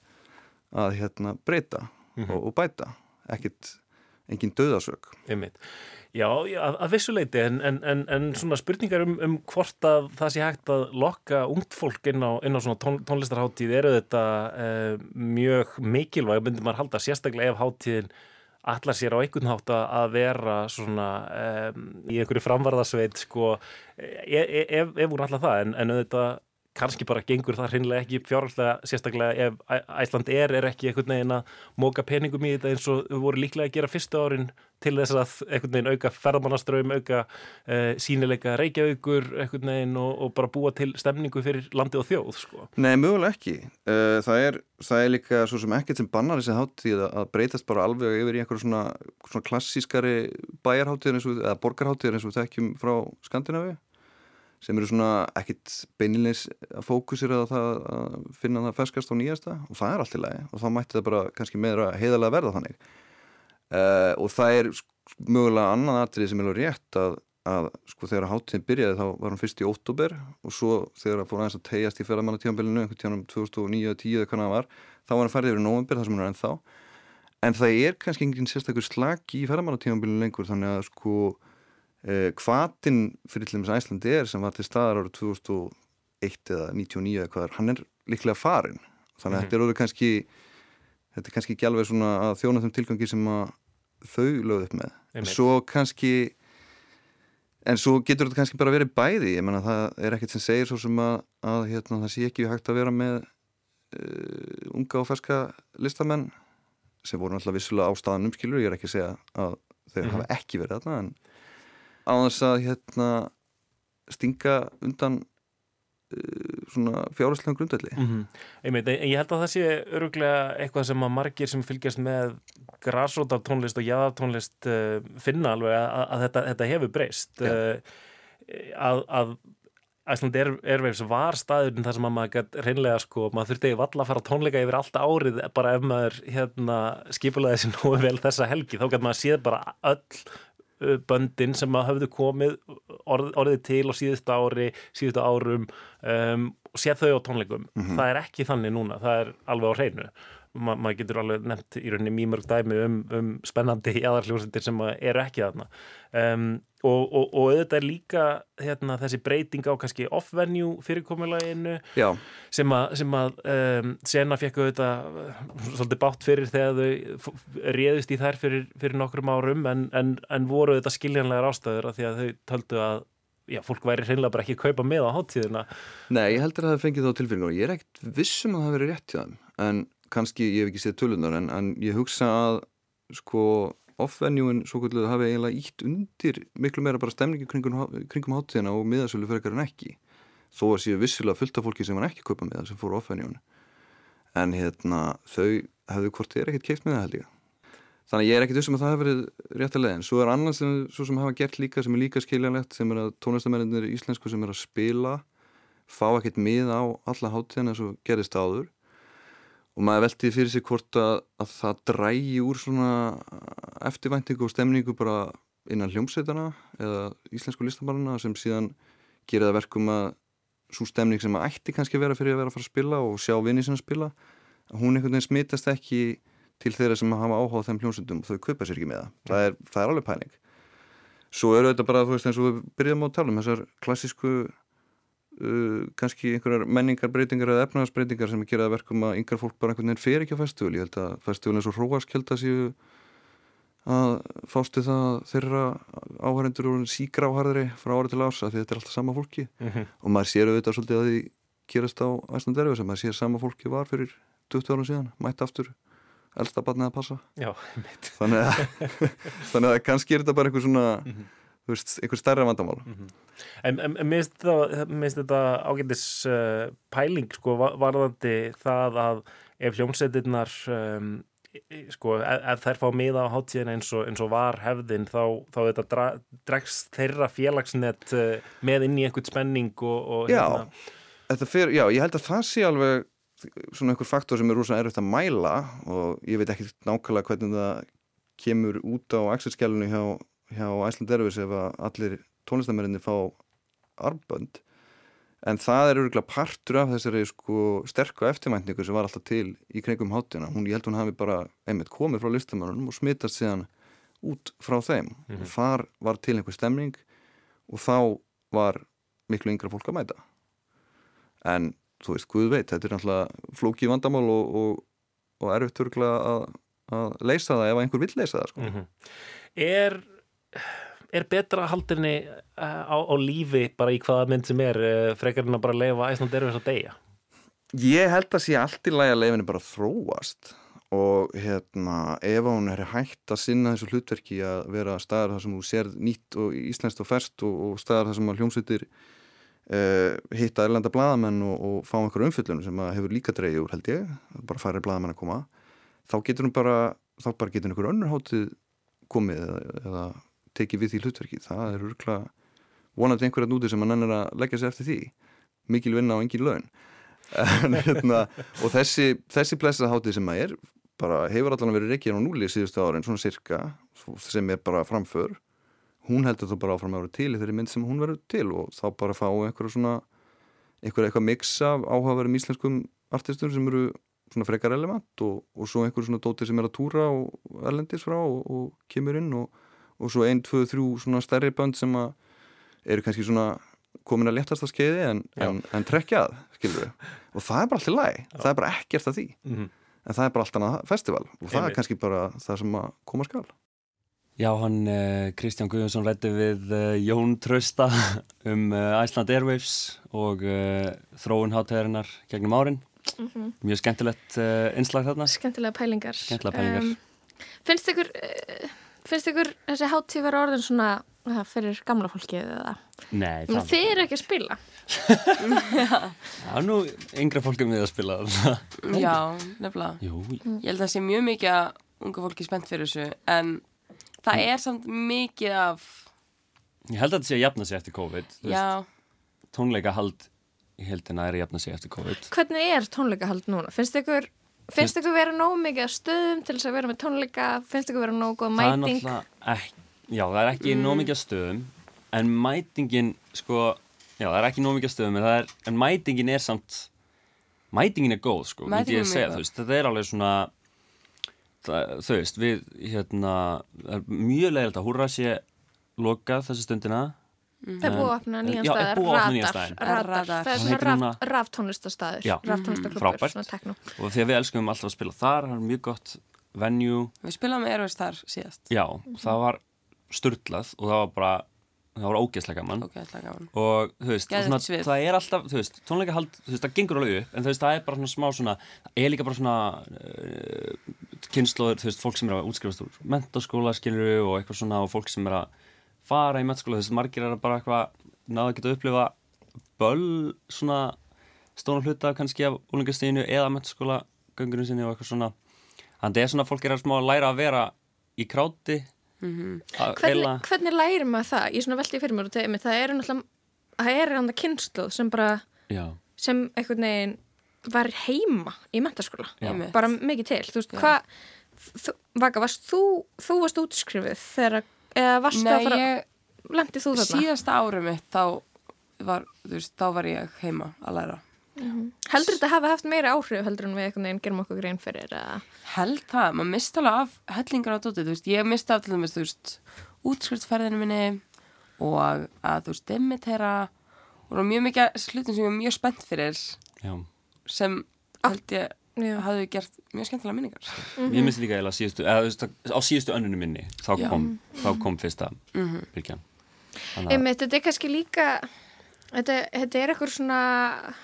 að hérna, breyta Mhm. og, og bæta ekkit, engin Einmitt. Já, já, að, vissuleiti en, en, en, en svona spurningar um, um hvort að það sé hægt að lokka ungt fólk inn á, inn á svona tón, tónlistarháttíð eru þetta uh, mjög mikilvæg, myndir maður halda sérstaklega ef háttíðin allar sér á einhvern hátt að- vera svona um, í einhverju framvarðasveit sko, e, e, ef, ef hún allar það en, en auðvitað kannski bara gengur það hreinlega ekki fjárhalslega sérstaklega ef Æsland er er ekki einhvern veginn að móka peningum í þetta eins og við voru líklega að gera fyrstu árin til þess að einhvern veginn auka ferðamannaströym, auka uh, sínileika reykjaukur einhvern veginn og, og bara búa til stemningu fyrir landi og þjóð sko. Nei, mögulega ekki. Uh, það, er, það er líka svo sem ekkert sem bannar þessi hátíð að- breytast bara alveg yfir í einhverju svona, svona klassískari og, eða borgarhátíðir eins og við þekkjum frá Skandinavíu sem eru svona ekkit beinilins að fókusir að að finna það ferskast á nýjasta og það er allt í lagi og þá mætti það bara kannski meira heiðalega verða þannig. Uh, og það er mögulega annað atrið sem er alveg rétt að, að sko þegar hátíðin byrjaði þá var hann fyrst í óttúber og svo þegar það fór aðeins að tegjast í ferðamannatíðanbylinu einhvern tíðanum 2009-10 eða hvernig það var þá var hann færið yfir í nóvembir þar sem hann er ennþá. En það er kannski enginn sérstakur slag í ferðamannatíðanbylinu lengur þannig að sko eh, hvatin fyrir til dæmis Æslandi er sem var til staðar árið 2001 eða 99 eða hvað er, hann er líklega farin þannig að Mhm. þetta er orðið kannski þetta er kannski ekki alveg svona að þjóna þeim tilgangi sem að þau lögðu upp með en svo kannski en svo getur þetta kannski bara verið bæði ég menna það er ekkert sem segir svo sem að, að hérna, það sé ekki hægt að vera með uh, unga og ferska listamenn sem voru náttúrulega vissulega á staðanum skilur, ég er ekki að segja að þeir Mhm. hafa ekki verið þarna en á þess að hérna stinga undan uh, svona fjárhastlega grundvelli. Mm -hmm. Einmitt, en ég held að það sé öruglega eitthvað sem að margir sem fylgjast með grásrótartónlist og jáðartónlist uh, finna alveg að, að þetta, þetta hefur breyst. Uh, að, að Æsland Air, Airwaves var staðurinn þar sem að maður reynlega sko, maður þurfti valla að fara tónleika yfir allt árið bara ef maður hérna, skipulaði sér nógu vel þessa helgi, þá gætt maður séð bara öll böndin sem að höfðu komið orð, orðið til á síðustu ári, síðustu árum um, og séð þau á tónleikum Mhm. það er ekki þannig núna, það er alveg á hreinu ma maður getur alveg nefnt í rauninni mjög mörg dæmi um, um spennandi aðarhljómsveitir sem eru ekki þarna um, og, og, og auðvitað er líka hérna, þessi breyting á kannski off-venue fyrirkomulaginu Já. sem að, sem að um, sena fekk auðvitað uh, svolítið bátt fyrir þegar þau réðust í þær fyrir, fyrir nokkrum árum en, en, en voru auðvitað skiljanlegar ástæður af því að þau töldu að já, fólk væri hreinlega bara ekki að kaupa með á hátíðina Nei, ég heldur að það fengið þá tilfinningur og ég er ekkert vissum að það verið rétt hjá þeim en kannski, ég hef ekki séð tölunar en, en ég hugsa að sko off-venjúin svo kvölduð hafi eiginlega ítt undir miklu meira bara stemningi kringum, kringum hátíðina og miðasölu fyrir en ekki. Þó að séu vissilega fullt af fólki sem var ekki kaupa með sem fóru off-venjúin en hérna þau hefðu hvort er ekkert keift með það held ég. Þannig ég er ekkert vissum að það hefur verið rétt að leiðin. Svo er annars sem, sem hafa gert líka sem er líka skiljanlegt sem er að tónlistamennir íslensku sem er að spila fá ekkert mið á alla hátíðan eins og gerist áður og maður veltiði fyrir sig hvort að, að það drægi úr svona eftirvæntingu og stemningu bara innan hljómsveitana eða íslensku listabarna sem síðan gerir það verkum að svo stemning sem að ætti kannski vera fyrir að vera að fara að spila og sjá vinni sem að spila hún einhvern veginn smitast ekki til þeirra sem hafa áhugað þeim hljómsveitum og þau kaupa sér ekki með það. Það er, það er alveg pæling. Svo eru þetta bara, þú veist, eins og við byrjum á að tala um þessar klassísku uh, kannski einhverjar menningarbreytingar eða efnahagsbreytingar sem gera verkum að yngar fólk bara einhvern veginn fer ekki á festival. Ég held að festival eins og Hróaskjölda séu að fástu það að þeirra áhærendur og sígráharðri frá ári til árs að því þetta er alltaf sama fólki Mhm. og maður sér auðvitað svolítið að því gerast á Æslanderfi sem maður sér sama fólki var fyrir 20 árum síðan, mætti aftur elsta barnið að passa Já, þannig að, þannig að kannski er þetta bara einhver svona þú veist, einhver stærra vandamál. En, en, en mér finnst þetta, ágætis uh, pæling sko va- varðandi það að ef hljómsveitirnar um, í- sko, ef, ef þær fá miða á hátíðina eins og, eins og var hefðin þá, þá þetta dra, dregst þeirra félagsnet uh, með inn í einhvern spenning og, og Já, þetta fer, já, ég held að það sé alveg svona einhver faktor sem er rosa erfitt að mæla og ég veit ekki nákvæmlega hvernig það kemur út á axelskjælunni hjá, hjá Æsland Erfis ef að allir tónlistamerinni fá arbönd en það er örgulega partur af þessari sko sterku eftirvæntingu sem var alltaf til í kringum hátina, hún ég held hún hafi bara einmitt komið frá listamörunum og smittast síðan út frá þeim Mhm. og þar var til einhver stemning og þá var miklu yngra fólk að mæta en þú veist, Guð veit, þetta er náttúrulega flóki vandamál og, og, og erfitt örgulega að, að leysa það ef einhver vill leysa það sko. Mhm. er er betra haldinni uh, á, á lífi bara í hvaða mynd sem er uh, frekar en að bara leifa Æsland Erfis að deyja? Ég held að sé allt í lagi að leifinni bara þróast. Og hérna ef hún er hægt að sinna þessu hlutverki að vera staðar þar sem þú sér nýtt og íslenskt og ferst og, og staðar þar sem að hljómsveitir uh, hitta erlenda blaðamenn og, og fá einhver umfyllun sem að hefur líka dreigið úr held ég, bara færi blaðamenn að koma þá getur hún bara þá bara getur einhver önnur hátið komið eða, eða tekið við því hlutverki. Það er örgulega vonandi einhverja núti sem að nennir að leggja sig eftir því. Mikil vinna og engin laun. En, hérna, og þessi, þessi blessað hátið sem að er bara hefur allan verið reikið á núli síðustu árin, svona cirka sem er bara framför. Hún heldur þú bara áfram að vera til í þeirri mynd sem hún verður til og þá bara fá einhverja svona einhverja eitthvað af áhugaverðum íslenskum artistum sem eru svona frekar relevant og, og svo einhverju svona dóttir sem er að túra og erlendis frá og, og kemur inn og, og svo ein, tvö, þrjú svona stærri bönd sem að eru kannski svona komin að léttast að skeiði en, en, en trekkjað, skilur við og það er bara alltaf læg, það er bara ekkert að því Mhm. en það er bara allt annað festival og það Einmitt. er kannski bara það sem að koma skal Já, hann uh, Kristján Guðjónsson rætti við uh, Jón Trausta um uh, Iceland Airwaves og uh, þróun hátegarinnar gegnum árin. Mhm. Mjög skemmtilegt uh, innslag þarna. Skemmtilega pælingar. Skemmtilega pælingar. Um, finnst ykkur, uh, finnst ykkur þessi hátíð vera orðin svona uh, fyrir gamla fólkið eða? Nei, Ég meina, Þið eru ekki að spila. Það er nú yngra fólkum við að spila það. Já, nefnilega. Jú. Ég held að það sé mjög mikið að unga fólki spennt fyrir þessu en það er samt mikið af Ég held að þetta sé að jafna sig eftir COVID. Já. Tónleika hald í heldina er að jafna sig eftir COVID. Hvernig er tónleikahald núna? Finnst ykkur, finnst ykkur vera nóg mikið að stöðum til þess að vera með tónleika? Finnst ykkur vera nóg góð Það mæting? náttúrulega ekki, já, það er ekki Mm. nóg mikið að stöðum en mætingin, sko, já, það er ekki nóg mikið að stöðum en, það er, en mætingin er samt mætingin er góð sko, myndi Mætingin ég er segja, þetta er alveg svona það, þú veist, við hérna, það mjög leiðilegt að húrra sé lokað þessi stundina Það er búið að opna nýjan staðar, radar, radar. Það er svona raftónlistaklubur, frábært svona tekno. og því að við elskum alltaf að spila þar það er mjög gott venue Við spilaðum Airways þar síðast. já, það var sturlað og það var bara það var ógeðslega gaman. Ógeðslega gaman. og þú veist, Geðveikt svona, það er alltaf þú veist, tónleikahald, þú veist, það gengur alveg upp en þú veist, það er bara svona smá svona það er líka bara svona uh, kynnslóður, þú veist, fólk sem er að útskrifast úr mentaskóla, skiluru og eitthvað svona og fólk sem er að fara í mentaskóla þú veist, margir er að bara eitthvað náða að geta að upplifa böll svona stóna hluta kannski af úlingasteginu eða mentaskóla göngurinn sinni og eitthvað svona þannig það er svona, fólk er að smá að læra að vera í kráti Mhm. að Hvernig, hvernig lærir maður það? Ég svona velti fyrir mér og tegið mig, það eru náttúrulega, það er hann að kynsluð sem bara, já, sem einhvern veginn var heima í mentaskóla, Já. Bara mikið til, þú veist, Já. hvað, þú- Vaka, varst þú, þú varst útskrifið þegar, eða varst Nei, að fara, ég, lendið þú þarna? síðasta árum mitt þá var, veist, þá var ég heima að læra. Heldur þetta hafa haft meira áhrif heldur en við einhvern veginn gerum okkur grein fyrir að... Held það, maður mista alveg af hellingar á dótið, þú veist, ég mista af til dæmis, þú veist, útskriftsferðinu minni og að, þú veist, demitera og það var mjög mikið hlutum sem ég var mjög spennt fyrir já sem held ég Já. hafði gert mjög skemmtilega minningar. Ég minnst líka síðustu, eða á síðustu önnunum minni, þá kom, þá kom fyrsta bylgjan. Þannig að, Einmitt, þetta er kannski líka þetta, þetta er eitthvað svona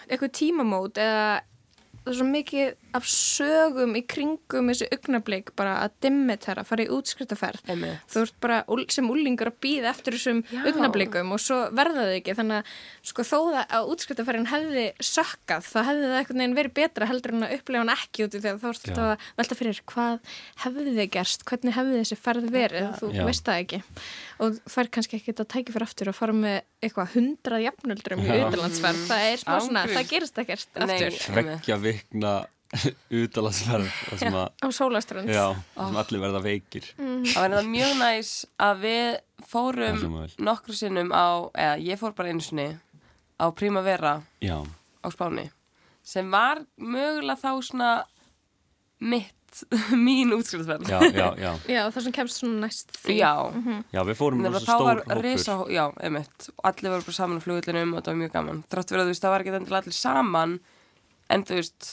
eitthvað tímamót eða það er svo mikið af sögum í kringum þessu augnablík bara að dimmitera, fara í útskriftaferð Einmitt. þú ert bara sem úlingur að býða eftir þessum Já. augnablíkum og svo verða þau ekki þannig að sko þó það að útskriftaferðin hefði sökkað, þá hefði það einhvern veginn verið betra heldur en að upplefa hann ekki út í því að þá Já. alltaf að velta fyrir hvað hefði þið gerst, hvernig hefði þessi ferð verið, þú Já. veist það ekki og fær kannski ekki þetta tæki fyrir aftur og fara með eitthvað hundrað jafnöldurum í Já. utanlandsferð, það er smá svona, Ángriðs. það gerist ekkert aftur. tveggja vikna að, á sólaströnd já, það sem allir verða veikir. Það var það mjög næs að við fórum nokkru sinnum á, eða ég fór bara einu sinni á Primavera Já, á Spáni sem var mögulega þá svona mitt, mín útskriftsverð. já, já, já. Já, það sem kemst svona næst því Já, Já, við fórum rosa þá stór var hópur. risa, já, einmitt og allir voru bara saman á flugullinum og það var mjög gaman þrátt fyrir að þú veist, það var ekki endilega allir saman en þú veist,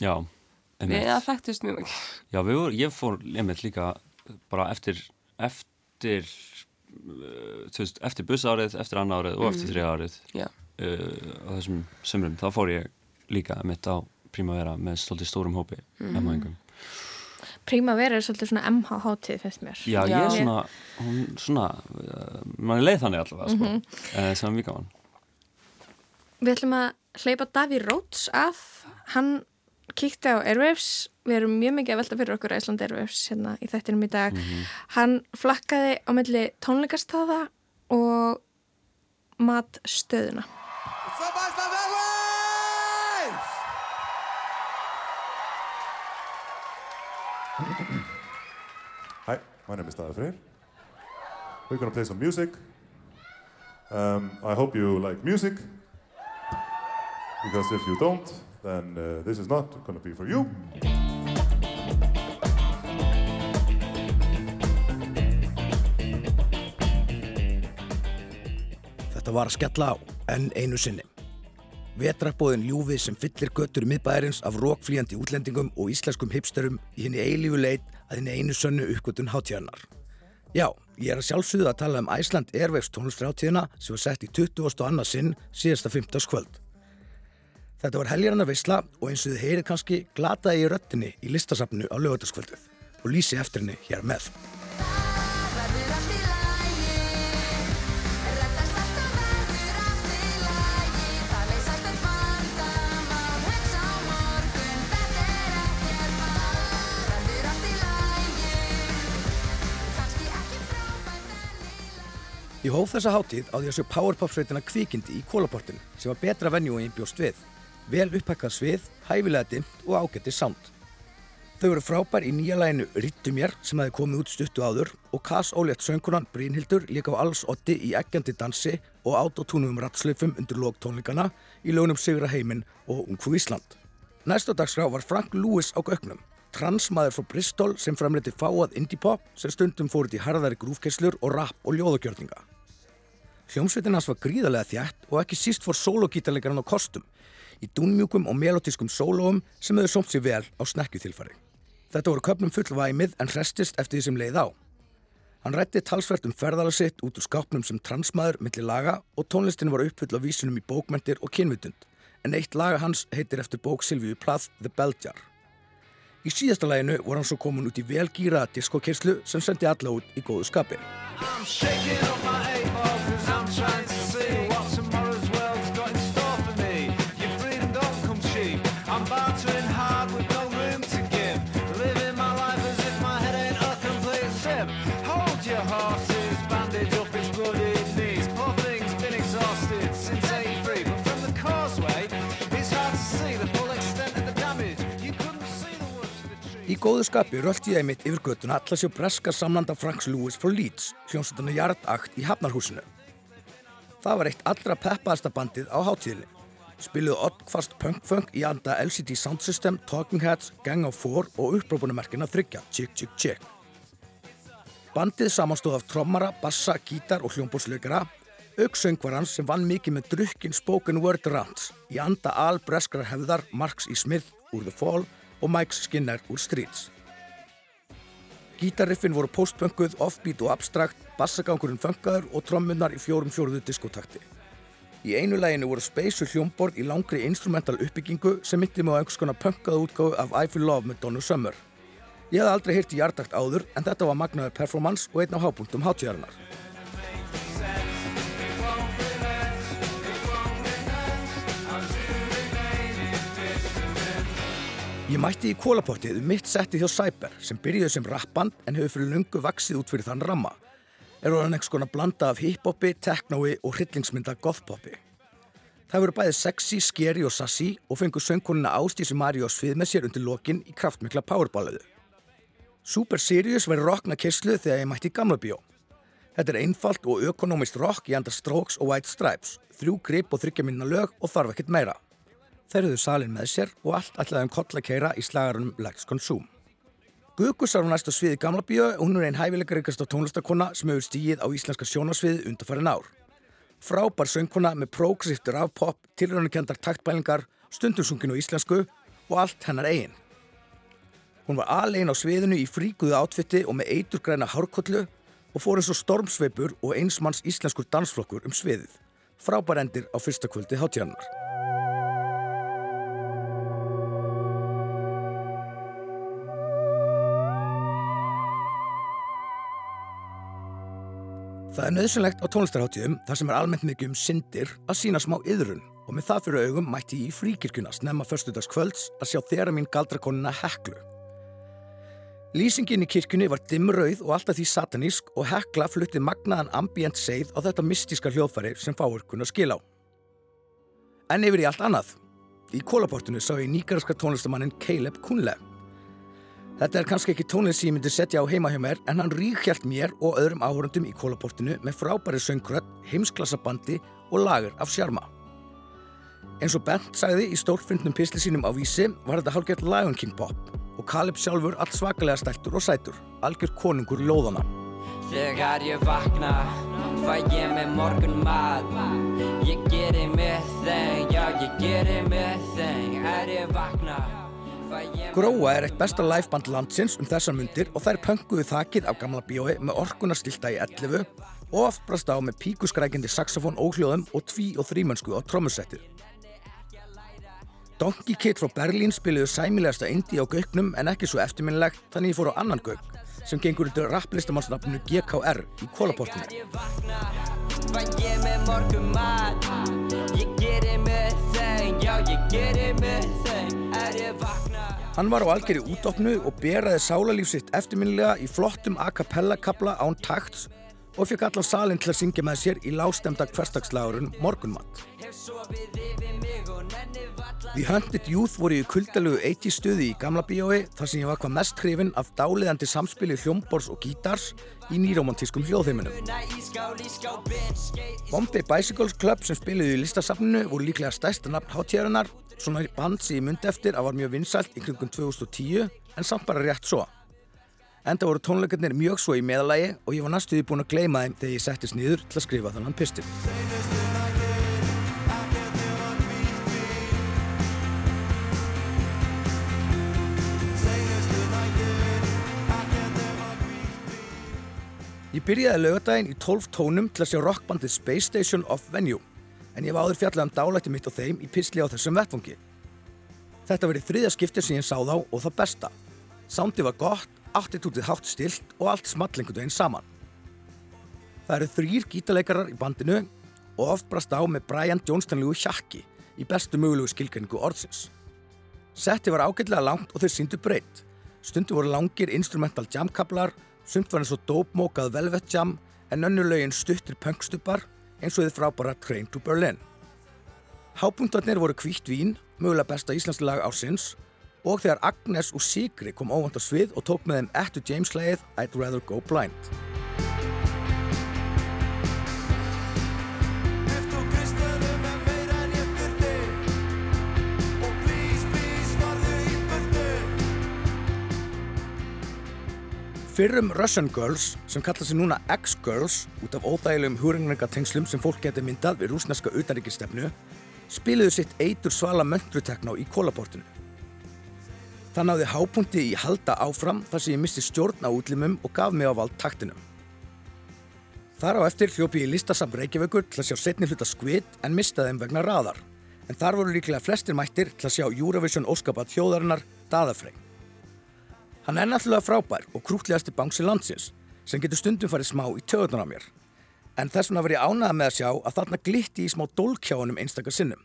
Já, við einmitt. það þekktust mjög mikið Já, við vorum, ég fór einmitt líka bara eftir, eftir, uh, þú veist, eftir bussárið, eftir annað árið og eftir þriða árið Já. uh, á þessum sömrum, þá fór ég líka einmitt á Primavera með stoltið stórum hópi mm -hmm. Primavera er svolítið svona MH-hátíð finnst mér. Já, ég er svona, hún, svona, uh, mann er leið þannig allavega, sko, mm -hmm. sem er mjög gaman. Við ætlum að hleypa Daví Róts að hann kíkti á Airwaves. Við erum mjög mikið að velta fyrir okkur Æsland Airwaves hérna í þættinum í dag. Hann flakkaði á milli tónleikastáða og matstöðuna my name is David Freyr. We're gonna play some music. Um, I hope you like music. Because if you don't, then uh, this is not gonna be for you. Þetta var að skella á, enn einu sinni. Vetrarbóðin ljúfið sem fyllir göttur miðbæðarins af rókflýjandi útlendingum og íslenskum hipsterum í henni eilífu leit að henni einu sönnu uppgötun hátíðarnar. Já, ég er að sjálfsögðu að tala um Æsland Airwaves tónlistráttíðina sem var sett í 20. og annað sinn síðasta 15. kvöld. Þetta var heljarinnar veisla og eins og þið heyrið kannski glataði í röttinni í listasafnu á lögataskvöldið og lýsi eftir henni hér með. Ég hóf þessa hátíð á því að sjá Powerpop-sveitina kvikindi í kólaportinu sem var betra venjú en ég bjóst við. Vel upphækkað svið, hæfilega dimmt og ágætti sound. Þau eru frábær í nýja læginu Rittu mér sem hefði komið út stuttu áður og Kass Ólétt söngkunan Brynhildur líka á alls otti í eggjandi dansi og autotúnum ratslöfum undir lóg tónleikana í lögunum Sigra heiminn og Ungfú Ísland. Næst á dagskrá var Frank Lewis á gögnum, transmaður frá Bristol sem framleiti fáað indie pop sem stundum fór út í harðari grúfkesslur og rap og ljóðagjörninga. Hljómsveitin hans var gríðarlega þjætt og ekki síst fór sólogítarleikarinn á kostum, í dúnmjúkum og melodískum sólóum sem hefur somt sér vel á snekkjutilfari. Þetta voru köpnum full væmið en hrestist eftir því sem leið á. Hann rætti talsvert um ferðala sitt út úr skápnum sem transmaður millir laga og tónlistin var uppfull af vísunum í bókmentir og kynvitund, en eitt laga hans heitir eftir bók Silvíu Plath The Bell Jar. Í síðasta læginu voru hann svo komin út í velgýra diskokerslu sem sendi alla út í góðu skapi. Í góðu skapi rölti ég einmitt yfir göttuna allar sjá breska samlanda Franks Lewis frá Leeds, hljómsveituna Yard Act í Hafnarhúsinu. Það var eitt allra peppaðasta bandið á hátíðinni. Spiluðu oddkvast punk-funk í anda LCD Sound System, Talking Heads, Gang of Four og upprópunumerkina þryggja, Chick Chick Chick. Bandið samanstóð af trommara, bassa, gítar og hljómbólsleikara, auk söngvarans sem vann mikið með drukkin spoken word rants í anda al-breskrar hefðar Marks E. Smith úr The Fall og Mike Skinner úr Streets. Gítarriffin voru postpunkuð, offbeat og abstrakt, bassagangurinn funkaður og trommunar í fjórum fjóruðu diskotakti. Í einu læginu voru speysu hljómborð í langri instrumental uppbyggingu sem myndi mig á einhvers konar punkaða útgáfu af I Feel Love með Donna Summer. Ég hafði aldrei heyrt í hjartakt áður en þetta var magnaður performance og einn á hápunktum hátíðarinnar. Ég mætti í kólapottið um mitt setti hjá Cyber sem byrjuði sem rappband en hefur fyrir lungu vaksið út fyrir þann ramma. Er orðan einhvers konar blanda af hip-hopi, technoi og hryllingsmynda goth-popi. Það voru bæði sexy, scary og sassy og fengur söngkonuna Ástísi Maríu á svið með sér undir lokin í kraftmikla powerballuðu. Super Serious verið rockna kyrslu þegar ég mætti í gamla bíó. Þetta er einfalt og ökonomist rock í anda Strokes og White Stripes, þrjú grip og þryggja minna lög og þarf ekkert meira. Þeir höfðu salin með sér og allt ætlaði um koll að keira í slagarunum Let's Consume. Guðgus á sviði gamla bíó og hún er einn hæfileikaríkasta tónlistakonna sem hefur stíið á íslenska sjónasviði undarfærin ár. Frábær söngkona með progressíft rafpop, tilröndukendar taktbælingar, stundum sungin á íslensku og allt hennar eigin. Hún var aðlegin á sviðinu í fríkuðu átfitti og með eiturgræna hárkollu og fór eins og stormsveipur og einsmanns íslenskur dansflokkur um sviðið. Frábær endir á fyrsta kvöldi hátíðanar. Það er nöðsynlegt á tónlistarháttíðum þar sem er almennt mikið um syndir að sína smá yðrun og með það fyrir augum mætti ég í fríkirkuna snemma förstudags kvölds að sjá þeirra mín galdrakonuna Heklu. Lýsingin í kirkjunni var dimmrauð og alltaf því satanísk og Hekla flutti magnaðan ambient seið á þetta mystíska hljóðfæri sem fáur kunna skil á. En yfir í allt annað. Í kólaportinu sá ég nýgarska tónlistamannin Caleb Kunle. Þetta er kannski ekki tónlist sem ég myndi setja á heima hjá mér en hann ríkhjælt mér og öðrum áhörundum í kólaportinu með frábæri söngrödd, heimsklassabandi og lagur af sjarma. Eins og Bent sagði í stórfyndnum pisli sínum á vísi var þetta hálfgett Lion King pop og Caleb sjálfur allt svakalega stæltur og sætur, algjör konungur lóðana. Þegar ég vakna, fæ ég með morgun mat Ég gerir með þeim, já ég gerir með þeim Er ég vakna, Gróa er eitt besta liveband landsins um þessar mundir og þær pönguðu þakið af gamla bíói með orkuna stilta í 11 og oft brast á með píkuskrækjandi saxofón óhljóðum og tví og þrýmönsku á trommusettið. Donkey Kid frá Berlín spiliðu sæmilegasta indie á gauknum en ekki svo eftirminnilegt þannig ég fór á annan gauk sem gengur undir rapplistamannsnafninu GKR í kólaportinu. Hann var á algjörði útopnu og beraði sálarlíf sitt eftirminnilega í flottum a cappella kabla án takts og fekk allan salin til að syngja með sér í lágstemda hverstagslagurinn Morgunmatt. The Hunted Youth voru í kuldalegu 80 stuði í gamla bíói þar sem ég var hvað mest hrifin af dáliðandi samspili hljómbors og gítars í nýromantískum hljóðheiminum. Bombay Bicycles Club sem spiliði í listasafninu voru líklega stærsta nafn hátíðarinnar svona band sem ég myndi eftir að var mjög vinsælt í kringum 2010 en samt bara rétt svo. Enda voru tónleikarnir mjög svo í meðalagi og ég var næstuði búin að gleyma þeim þegar ég settist niður til að skrifa þannan pistil. Ég byrjaði lögadaginn í 12 tónum til að sjá rockbandið Space Station of Venue en ég var áður fjallað um dálætti mitt á þeim í pisli á þessum vettfangi. Þetta verið þriðja skiptið sem ég sá þá og það besta. Sándi var gott, attitútið hátt stilt og allt smallingut einn saman. Það eru þrýr gítaleikarar í bandinu og oft brast á með Brian Jonestanlegu hjakki í bestu mögulegu skilgreiningu orðsins. Setti var ágætlega langt og þau síndu breytt. Stundu voru langir instrumental jamkablar, sumt var eins og dópmókað velvet jam en önnulögin stuttir punkstupar eins og þið frábara Train to Berlin. Hápunktarnir voru kvítt vín, mögulega besta íslenski lag ársins og þegar Agnes og Sigri kom óvand á svið og tók með þeim Ettu James lagið I'd Rather Go Blind. Fyrrum Russian Girls, sem kalla sig núna X-Girls út af óþægilegum húringartengslum sem fólk geti myndað við rúsneska utanríkistefnu, spiluðu sitt eitur svala möndrutekná í kólaportinu. Það náði hápunkti í halda áfram þar sem ég misti stjórn á útlimum og gaf mig á vald taktinum. Þar á eftir hljópi ég listasam Reykjavíkur til að sjá setni hluta skvitt en mistaði þeim vegna raðar. En þar voru líklega flestir mættir til að sjá Eurovision Óskapat þjóðarinnar Daðafrey. Hann er náttúrulega frábær og krútlegasti bánsi landsins sem getur stundum farið smá í töðunar á mér. En þess vegna var ég ánægða með að sjá að þarna glitti í smá dólkjáunum einstakar sinnum.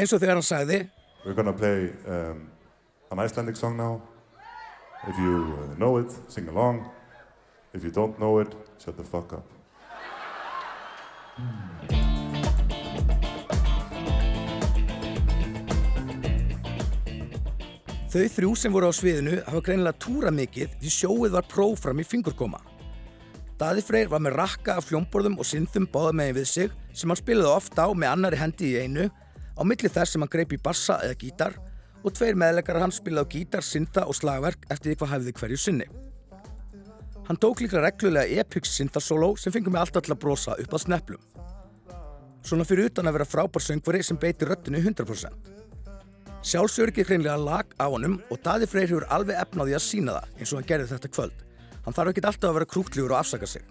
Eins og þegar hann sagði We're gonna play um, an Icelandic song now. If you uh, know it, sing along. If you don't know it, shut the fuck up. Þau þrjú sem voru á sviðinu hafa greinilega túra mikið því sjóið var prófram í fingurkoma. Daði Freyr var með rakka af hljómborðum og synþum báða megin við sig sem hann spilaði oft á með annari hendi í einu á milli þess sem hann greip í bassa eða gítar og tveir meðleikara hann spilaði á gítar, syntha og slagverk eftir því hvað hæfði hverju sinni. Hann tók líka reglulega epics syntharsóló sem fengið mig alltaf til að brosa upp að sneplum. Svona fyrir utan að vera frábær söngvari sem beiti röttinu 100%. Sjálfsörgir hreinlega lag á honum og Daði Freyr hefur alveg efnaði að sína það eins og hann gerði þetta kvöld. Hann þarf ekki alltaf að vera krútljúur og afsaka sig.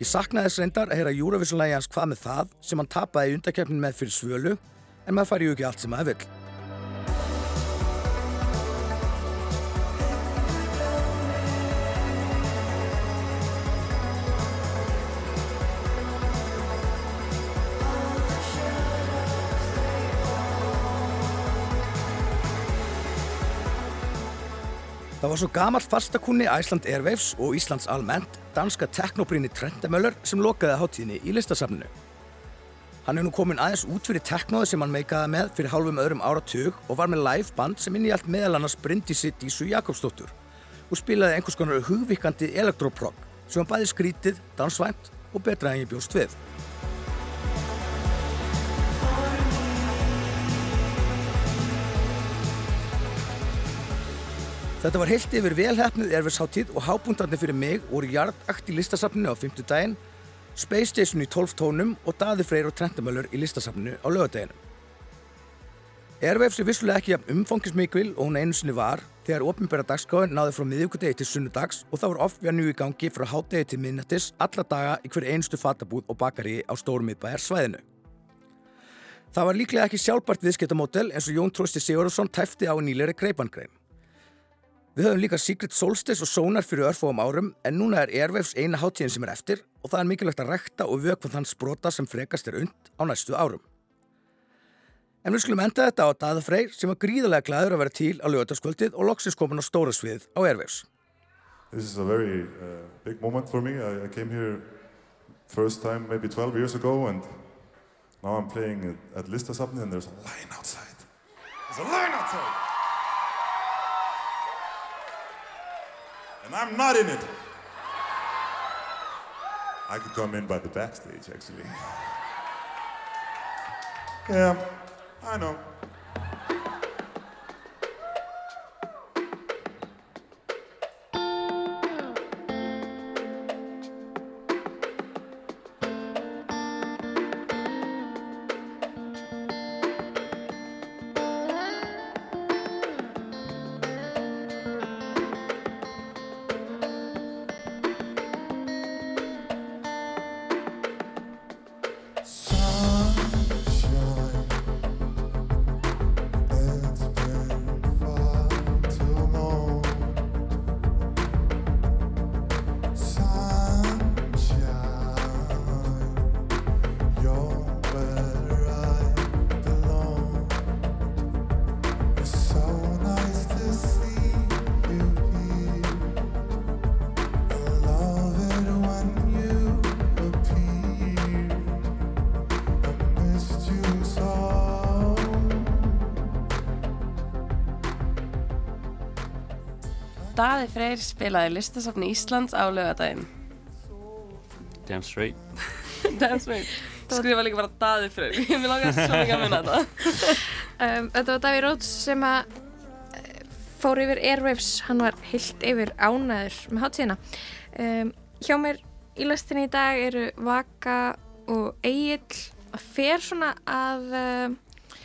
Ég saknaði þess reyndar að heyra Eurovision-lægi hans hvað með það sem hann tapaði í undakefnin með fyrir svölu en maður fari ju ekki allt sem maður vill. Það var svo gamalt fastakunni Æsland Airwaves og Íslands almennt, danska teknobrýni Trendemöller sem lokaði hátíðinni í listasafninu. Hann er nú komin aðeins út fyrir teknóði sem hann meikaði með fyrir hálfum öðrum áratug og var með live band sem inn í allt meðal annars Bryndísi Dísu Jakobsdóttur og spilaði einhvers konar hugvíkandi elektroprog sem var bæði skrítið, dansvænt og betra en ég bjóst við. Þetta var heilt yfir velhæfnið erfisháttíð og hábúndarnir fyrir mig voru jarðakt í listasafninu á 50 daginn, Space Station í 12 tónum og Daði Freyr og Trentamöllur í listasafninu á lögadeginu. Airwaves er vissulega ekki jafn umfangismikil og hún einu sinni var þegar ofinbæra dagskáin náði frá miðvíkudegi til sunnudags og það var oft við njú í gangi frá hátdegi til miðnættis alla daga í hver einustu fatabúð og bakari á stórum miðbæjar svæðinu. Það var líklega ekki sjálfbært viðskiptamódel eins og Jón Trósti Sigurðarsson tæfti á nýleiri greipangrein. Við höfum líka Secret Solstice og Sonar fyrir örfóum árum en núna er Airwaves eina hátíðin sem er eftir og það er mikilvægt að rekta og vökva þann sprota sem frekast er und á næstu árum. En við skulum enda þetta á Daða Freyr sem var gríðarlega glæður að vera til á lögataskvöldið og loksins komin á stóra svið á Airwaves. This is a very uh, big moment for me. I, I came here first time maybe 12 years ago and now I'm playing at, at Listasafni and there's a line outside. There's a line outside! And I'm not in it. I could come in by the backstage, actually. Yeah, I know. Daði Freyr spilaði listasafni Íslands á lögadaginn. Damn straight. That's right. Skrifa líka bara Daði Freyr. Ég vil langa svo mikið að minna þetta. Um, þetta var Daví Róts sem að eh, fór yfir Airwaves, hann var heilt yfir ánæður með hátíðina. Um, hjá mér í lestinni í dag eru Vaka og Egil að fer svona að uh,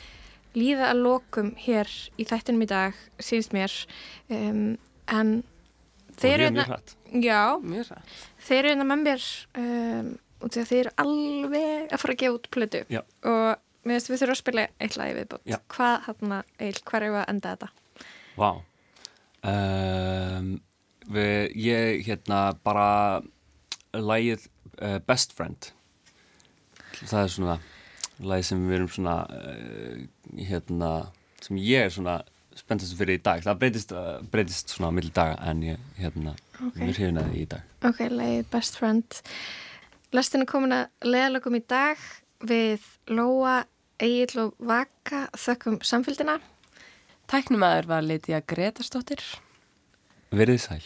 líða að lokum hér í þættinum í dag, síðst mér. Um, en þeir eru mjög hérna- hratt. Já, Mjög rætt. þeir eru hérna með mér um, að þeir eru alveg að fara að gefa út plötu Já. og mér finnst við þurfum að spila eitt lagi viðbútt. Hvað, hérna, Egil, hvað er við að enda þetta? Vá. Um, við, ég, hérna, bara lagið uh, Best Friend. Það er svona lagið sem við erum svona, uh, hérna, sem ég er svona spenntast fyrir í dag. Það breytist, uh, breytist svona á milli daga en ég, hérna, Ok. við hrifin að því í dag. Ok, lagið Best Friend. Lestin er komin að leðalögum í dag við Lóa, Egil og Vaka þökkum samfélgina. Tæknumæður var Lítiða Gretarsdóttir. Verðið sæl.